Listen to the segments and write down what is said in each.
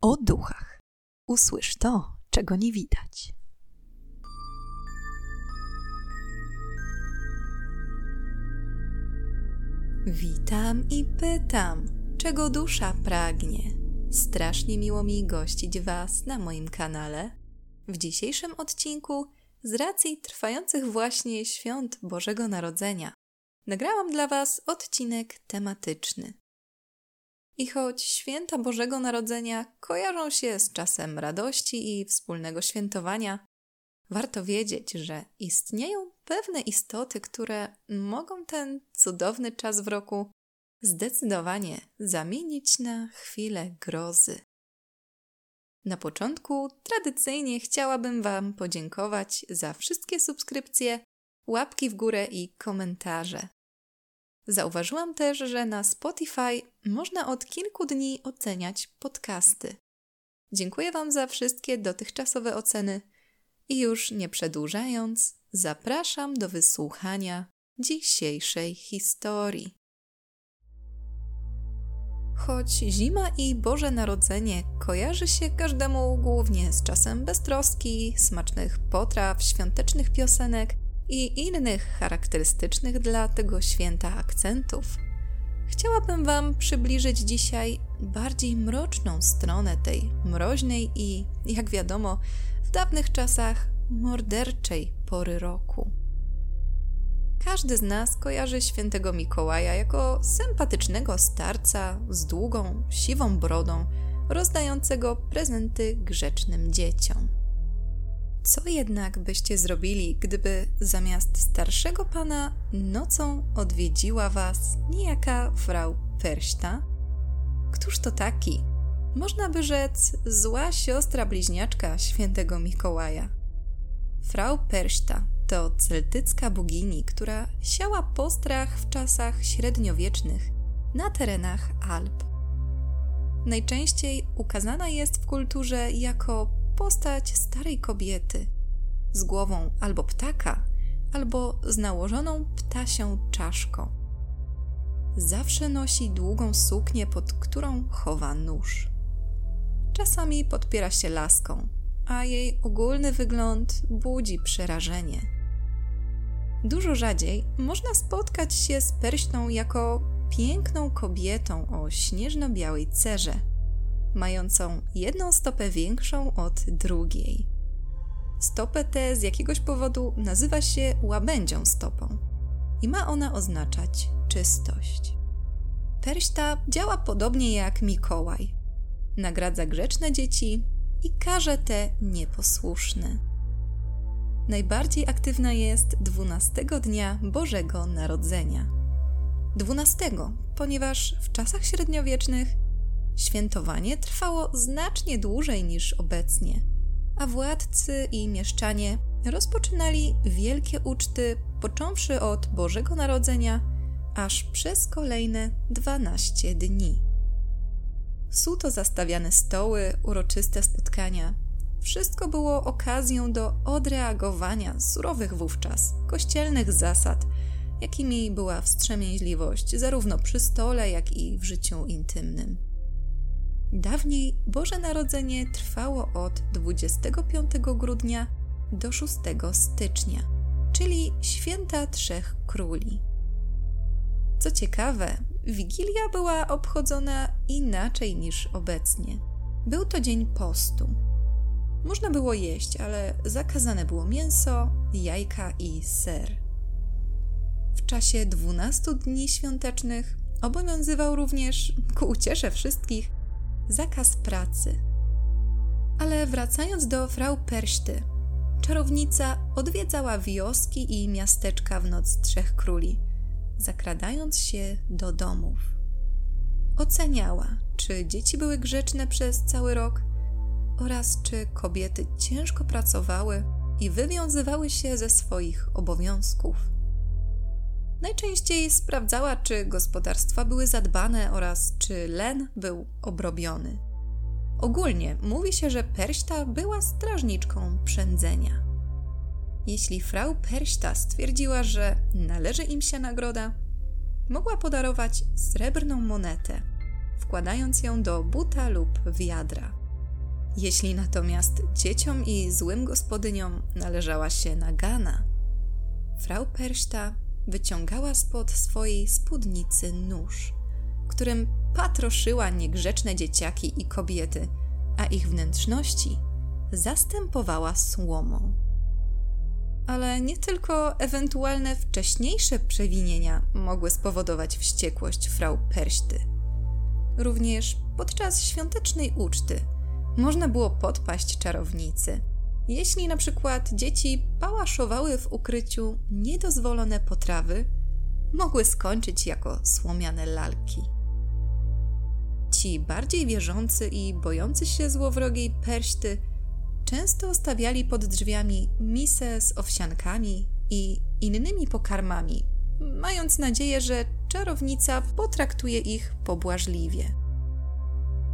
o duchach. Usłysz to, czego nie widać. Witam i pytam, czego dusza pragnie. Strasznie miło mi gościć Was na moim kanale. W dzisiejszym odcinku, z racji trwających właśnie świąt Bożego Narodzenia, nagrałam dla Was odcinek tematyczny. I choć święta Bożego Narodzenia kojarzą się z czasem radości i wspólnego świętowania, warto wiedzieć, że istnieją pewne istoty, które mogą ten cudowny czas w roku zdecydowanie zamienić na chwilę grozy. Na początku tradycyjnie chciałabym Wam podziękować za wszystkie subskrypcje, łapki w górę i komentarze. Zauważyłam też, że na Spotify można od kilku dni oceniać podcasty. Dziękuję Wam za wszystkie dotychczasowe oceny i już nie przedłużając, zapraszam do wysłuchania dzisiejszej historii. Choć zima i Boże Narodzenie kojarzy się każdemu głównie z czasem beztroski, smacznych potraw, świątecznych piosenek – i innych charakterystycznych dla tego święta akcentów, chciałabym Wam przybliżyć dzisiaj bardziej mroczną stronę tej mroźnej i, jak wiadomo, w dawnych czasach morderczej pory roku. Każdy z nas kojarzy świętego Mikołaja jako sympatycznego starca z długą, siwą brodą, rozdającego prezenty grzecznym dzieciom. Co jednak byście zrobili, gdyby zamiast starszego pana nocą odwiedziła was niejaka frau Perśta? Któż to taki? Można by rzec zła siostra bliźniaczka świętego Mikołaja. Frau Perśta to celtycka bogini, która siała postrach w czasach średniowiecznych na terenach Alp. Najczęściej ukazana jest w kulturze jako postać starej kobiety z głową albo ptaka, albo z nałożoną ptasią czaszką. Zawsze nosi długą suknię, pod którą chowa nóż. Czasami podpiera się laską, a jej ogólny wygląd budzi przerażenie. Dużo rzadziej można spotkać się z perśną jako piękną kobietą o śnieżno-białej cerze – mającą jedną stopę większą od drugiej. Stopę tę z jakiegoś powodu nazywa się łabędzią stopą i ma ona oznaczać czystość. Perśta działa podobnie jak Mikołaj. Nagradza grzeczne dzieci i karze te nieposłuszne. Najbardziej aktywna jest 12 dnia Bożego Narodzenia. 12, ponieważ w czasach średniowiecznych Świętowanie trwało znacznie dłużej niż obecnie, a władcy i mieszczanie rozpoczynali wielkie uczty, począwszy od Bożego Narodzenia aż przez kolejne 12 dni. Suto zastawiane stoły, uroczyste spotkania. Wszystko było okazją do odreagowania surowych wówczas kościelnych zasad, jakimi była wstrzemięźliwość zarówno przy stole, jak i w życiu intymnym. Dawniej Boże Narodzenie trwało od 25 grudnia do 6 stycznia, czyli święta Trzech Króli. Co ciekawe, Wigilia była obchodzona inaczej niż obecnie. Był to dzień postu. Można było jeść, ale zakazane było mięso, jajka i ser. W czasie 12 dni świątecznych obowiązywał również, ku uciesze wszystkich, zakaz pracy. Ale wracając do frau Perszty, czarownica odwiedzała wioski i miasteczka w noc trzech króli, zakradając się do domów. Oceniała, czy dzieci były grzeczne przez cały rok oraz czy kobiety ciężko pracowały i wywiązywały się ze swoich obowiązków. Najczęściej sprawdzała, czy gospodarstwa były zadbane oraz czy len był obrobiony. Ogólnie mówi się, że Perśta była strażniczką przędzenia. Jeśli frau Perśta stwierdziła, że należy im się nagroda, mogła podarować srebrną monetę, wkładając ją do buta lub wiadra. Jeśli natomiast dzieciom i złym gospodyniom należała się nagana, frau Perśta wyciągała spod swojej spódnicy nóż, którym patroszyła niegrzeczne dzieciaki i kobiety, a ich wnętrzności zastępowała słomą. Ale nie tylko ewentualne wcześniejsze przewinienia mogły spowodować wściekłość frau Perśty. Również podczas świątecznej uczty można było podpaść czarownicy. Jeśli na przykład dzieci pałaszowały w ukryciu niedozwolone potrawy, mogły skończyć jako słomiane lalki. Ci bardziej wierzący i bojący się złowrogiej perśty często stawiali pod drzwiami misę z owsiankami i innymi pokarmami, mając nadzieję, że czarownica potraktuje ich pobłażliwie.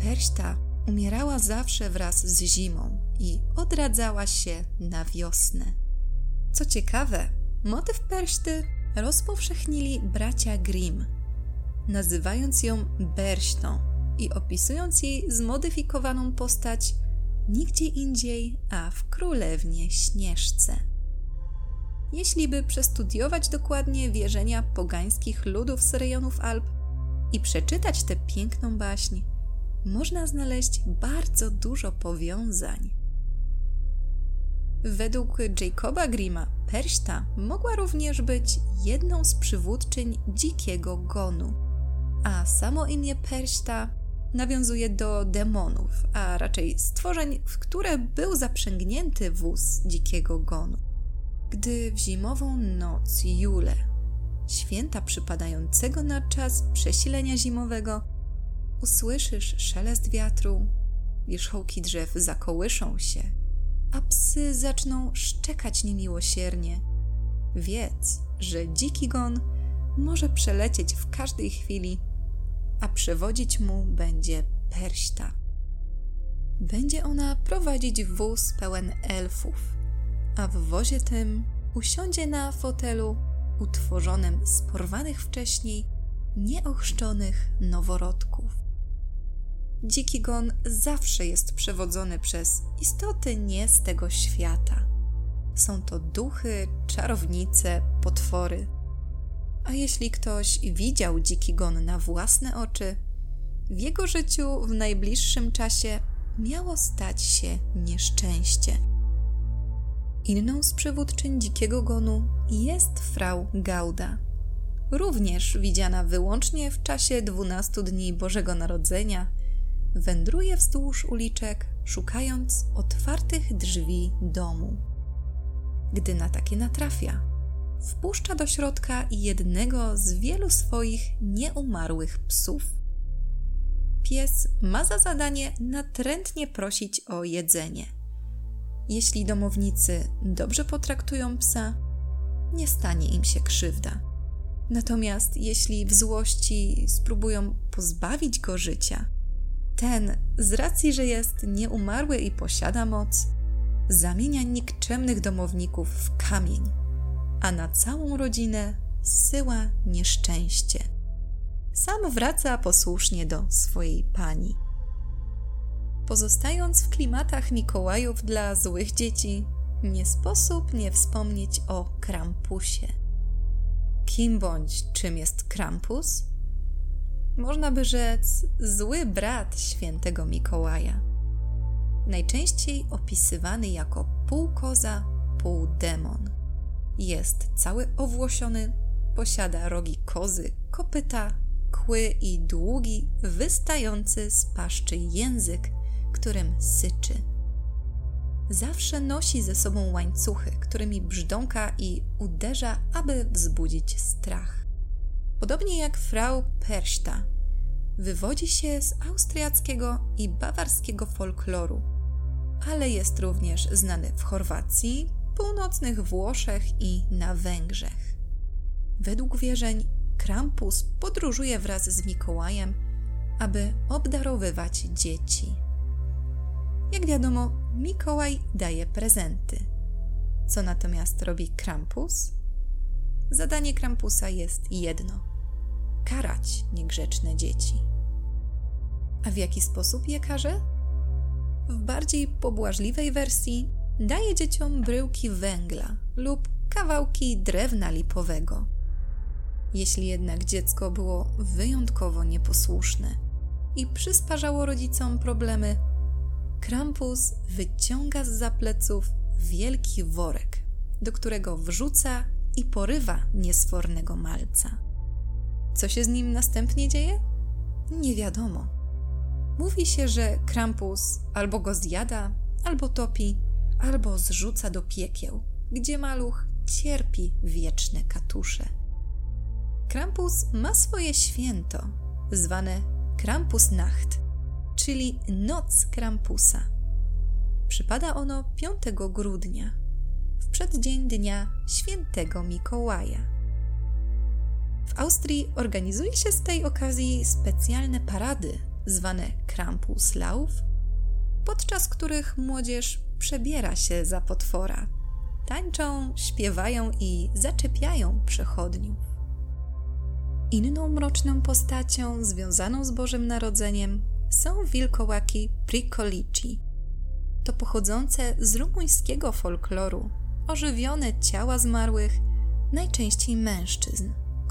Perśta umierała zawsze wraz z zimą i odradzała się na wiosnę. Co ciekawe, motyw Perśty rozpowszechnili bracia Grimm, nazywając ją Berśtą i opisując jej zmodyfikowaną postać nigdzie indziej, a w Królewnie Śnieżce. Jeśli by przestudiować dokładnie wierzenia pogańskich ludów z rejonów Alp i przeczytać tę piękną baśń, można znaleźć bardzo dużo powiązań. Według Jacoba Grima Perśta mogła również być jedną z przywódczyń dzikiego gonu, a samo imię Perśta nawiązuje do demonów, a raczej stworzeń, w które był zaprzęgnięty wóz dzikiego gonu. Gdy w zimową noc Jule, święta przypadającego na czas przesilenia zimowego, usłyszysz szelest wiatru, wierzchołki drzew zakołyszą się, a psy zaczną szczekać niemiłosiernie. Wiedz, że dziki gon może przelecieć w każdej chwili a przewodzić mu będzie Perśta. Będzie ona prowadzić wóz pełen elfów, a w wozie tym usiądzie na fotelu utworzonym z porwanych wcześniej nieochrzczonych noworodków. Dziki gon zawsze jest przewodzony przez istoty nie z tego świata. Są to duchy, czarownice, potwory – a jeśli ktoś widział dziki gon na własne oczy, w jego życiu w najbliższym czasie miało stać się nieszczęście. Inną z przywódczyń dzikiego gonu jest frau Gauda. Również widziana wyłącznie w czasie dwunastu dni Bożego Narodzenia, wędruje wzdłuż uliczek, szukając otwartych drzwi domu. Gdy na takie natrafia, wpuszcza do środka jednego z wielu swoich nieumarłych psów. Pies ma za zadanie natrętnie prosić o jedzenie. Jeśli domownicy dobrze potraktują psa, nie stanie im się krzywda. Natomiast jeśli w złości spróbują pozbawić go życia, ten, z racji, że jest nieumarły i posiada moc, zamienia nikczemnych domowników w kamień a na całą rodzinę zsyła nieszczęście. Sam wraca posłusznie do swojej pani. Pozostając w klimatach Mikołajów dla złych dzieci, nie sposób nie wspomnieć o Krampusie. Kim bądź czym jest Krampus? Można by rzec zły brat świętego Mikołaja. Najczęściej opisywany jako pół koza, pół demon. Jest cały owłosiony, posiada rogi kozy, kopyta, kły i długi, wystający z paszczy język, którym syczy. Zawsze nosi ze sobą łańcuchy, którymi brzdąka i uderza, aby wzbudzić strach. Podobnie jak frau Perśta, wywodzi się z austriackiego i bawarskiego folkloru, ale jest również znany w Chorwacji, północnych Włoszech i na Węgrzech. Według wierzeń Krampus podróżuje wraz z Mikołajem, aby obdarowywać dzieci. Jak wiadomo, Mikołaj daje prezenty. Co natomiast robi Krampus? Zadanie Krampusa jest jedno: karać niegrzeczne dzieci. A w jaki sposób je karze? w bardziej pobłażliwej wersji daje dzieciom bryłki węgla lub kawałki drewna lipowego. Jeśli jednak dziecko było wyjątkowo nieposłuszne i przysparzało rodzicom problemy, Krampus wyciąga z zapleców wielki worek, do którego wrzuca i porywa niesfornego malca. Co się z nim następnie dzieje? Nie wiadomo. Mówi się, że Krampus albo go zjada, albo topi, albo zrzuca do piekieł, gdzie maluch cierpi wieczne katusze. Krampus ma swoje święto, zwane Krampusnacht, czyli Noc Krampusa. Przypada ono 5 grudnia, w przeddzień dnia świętego Mikołaja. W Austrii organizuje się z tej okazji specjalne parady, zwane Krampuslauf, podczas których młodzież przebiera się za potwora. Tańczą, śpiewają i zaczepiają przechodniów. Inną mroczną postacią związaną z Bożym Narodzeniem są wilkołaki Pricolici. To pochodzące z rumuńskiego folkloru ożywione ciała zmarłych, najczęściej mężczyzn,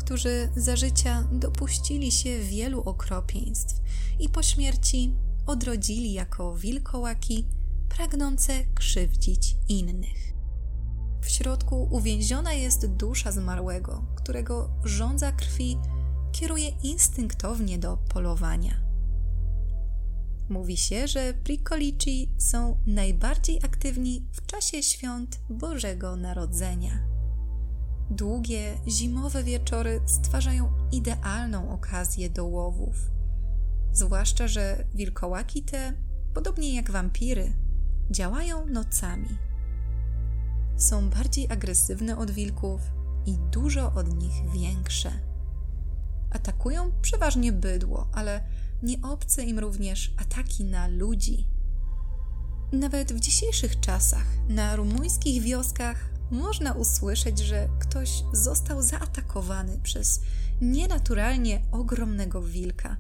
którzy za życia dopuścili się wielu okropieństw i po śmierci odrodzili jako wilkołaki pragnące krzywdzić innych. W środku uwięziona jest dusza zmarłego, którego żądza krwi kieruje instynktownie do polowania. Mówi się, że Prikolici są najbardziej aktywni w czasie świąt Bożego Narodzenia. Długie, zimowe wieczory stwarzają idealną okazję do łowów. Zwłaszcza, że wilkołaki te, podobnie jak wampiry, działają nocami. Są bardziej agresywne od wilków i dużo od nich większe. Atakują przeważnie bydło, ale nie obce im również ataki na ludzi. Nawet w dzisiejszych czasach na rumuńskich wioskach można usłyszeć, że ktoś został zaatakowany przez nienaturalnie ogromnego wilka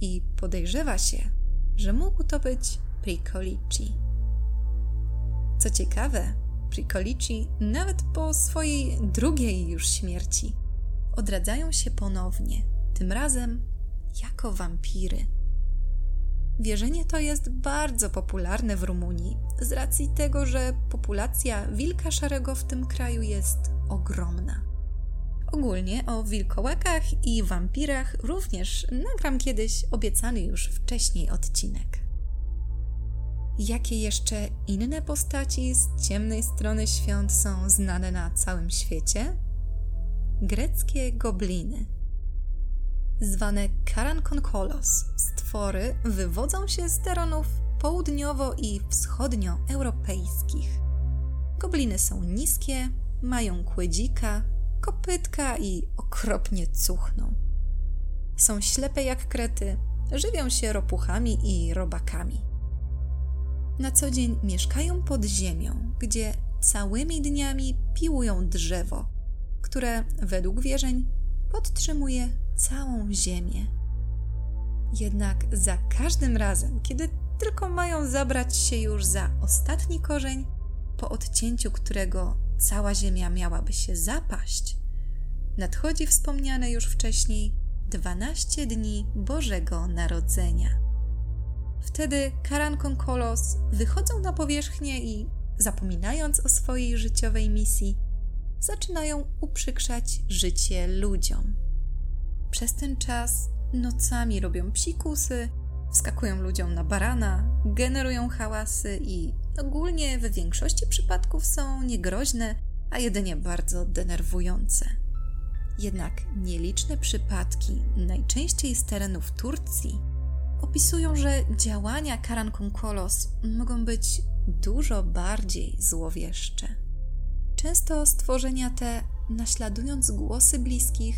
i podejrzewa się, że mógł to być Pricolici. Co ciekawe, Pricolici nawet po swojej drugiej już śmierci odradzają się ponownie, tym razem jako wampiry. Wierzenie to jest bardzo popularne w Rumunii z racji tego, że populacja wilka szarego w tym kraju jest ogromna. Ogólnie o wilkołakach i wampirach również nagram kiedyś obiecany już wcześniej odcinek. Jakie jeszcze inne postaci z ciemnej strony świąt są znane na całym świecie? Greckie gobliny – zwane Karankonkolos. Stwory wywodzą się z terenów południowo- i wschodnioeuropejskich. Gobliny są niskie, mają kłedzika, kopytka i okropnie cuchną. Są ślepe jak krety, żywią się ropuchami i robakami. Na co dzień mieszkają pod ziemią, gdzie całymi dniami piłują drzewo, które według wierzeń podtrzymuje całą ziemię. Jednak za każdym razem, kiedy tylko mają zabrać się już za ostatni korzeń, po odcięciu którego cała ziemia miałaby się zapaść, nadchodzi wspomniane już wcześniej 12 dni Bożego Narodzenia. Wtedy Karankon Kolos wychodzą na powierzchnię i, zapominając o swojej życiowej misji, zaczynają uprzykrzać życie ludziom. Przez ten czas nocami robią psikusy, wskakują ludziom na barana, generują hałasy i ogólnie w większości przypadków są niegroźne, a jedynie bardzo denerwujące. Jednak nieliczne przypadki, najczęściej z terenów Turcji, opisują, że działania Karankunkolos mogą być dużo bardziej złowieszcze. Często stworzenia te, naśladując głosy bliskich,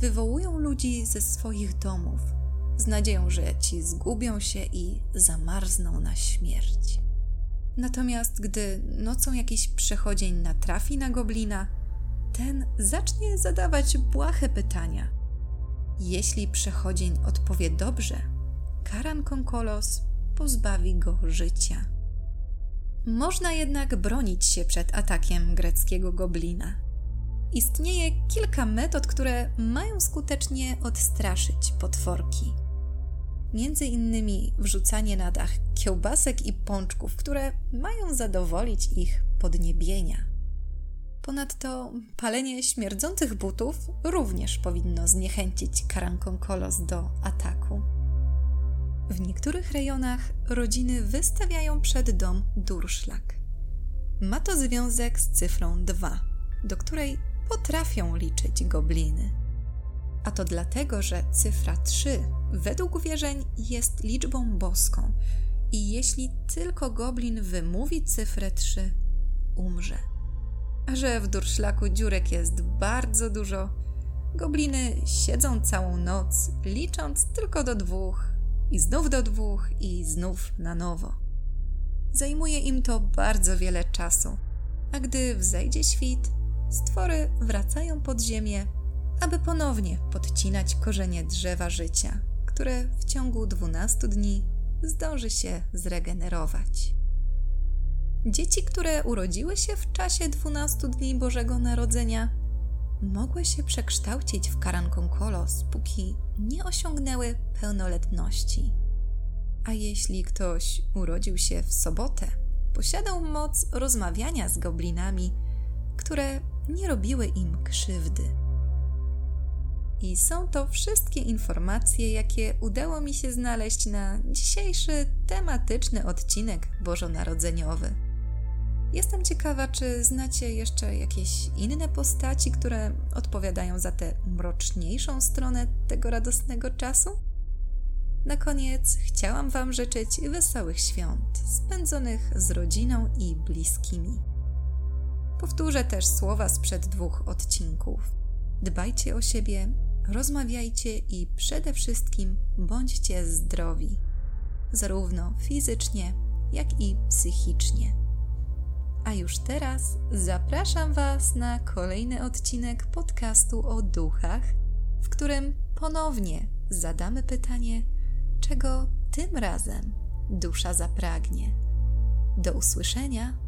wywołują ludzi ze swoich domów z nadzieją, że ci zgubią się i zamarzną na śmierć. Natomiast gdy nocą jakiś przechodzień natrafi na goblina, ten zacznie zadawać błahe pytania. Jeśli przechodzień odpowie dobrze, Karan Konkolos pozbawi go życia. Można jednak bronić się przed atakiem greckiego goblina. Istnieje kilka metod, które mają skutecznie odstraszyć potworki. Między innymi wrzucanie na dach kiełbasek i pączków, które mają zadowolić ich podniebienia. Ponadto palenie śmierdzących butów również powinno zniechęcić karankonkolos do ataku. W niektórych rejonach rodziny wystawiają przed dom durszlak. Ma to związek z cyfrą 2, do której potrafią liczyć gobliny. A to dlatego, że cyfra 3 według wierzeń jest liczbą boską i jeśli tylko goblin wymówi cyfrę 3, umrze. A że w durszlaku dziurek jest bardzo dużo, gobliny siedzą całą noc, licząc tylko do dwóch, i znów do dwóch, i znów na nowo. Zajmuje im to bardzo wiele czasu, a gdy wzejdzie świt, stwory wracają pod ziemię, aby ponownie podcinać korzenie drzewa życia, które w ciągu 12 dni zdąży się zregenerować. Dzieci, które urodziły się w czasie 12 dni Bożego Narodzenia, mogły się przekształcić w karankonkolos, póki nie osiągnęły pełnoletności. A jeśli ktoś urodził się w sobotę, posiadał moc rozmawiania z goblinami, które nie robiły im krzywdy. I są to wszystkie informacje, jakie udało mi się znaleźć na dzisiejszy tematyczny odcinek bożonarodzeniowy. Jestem ciekawa, czy znacie jeszcze jakieś inne postaci, które odpowiadają za tę mroczniejszą stronę tego radosnego czasu? Na koniec chciałam Wam życzyć wesołych świąt, spędzonych z rodziną i bliskimi. Powtórzę też słowa sprzed dwóch odcinków. Dbajcie o siebie, rozmawiajcie i przede wszystkim bądźcie zdrowi, zarówno fizycznie, jak i psychicznie. A już teraz zapraszam Was na kolejny odcinek podcastu o duchach, w którym ponownie zadamy pytanie, czego tym razem dusza zapragnie. Do usłyszenia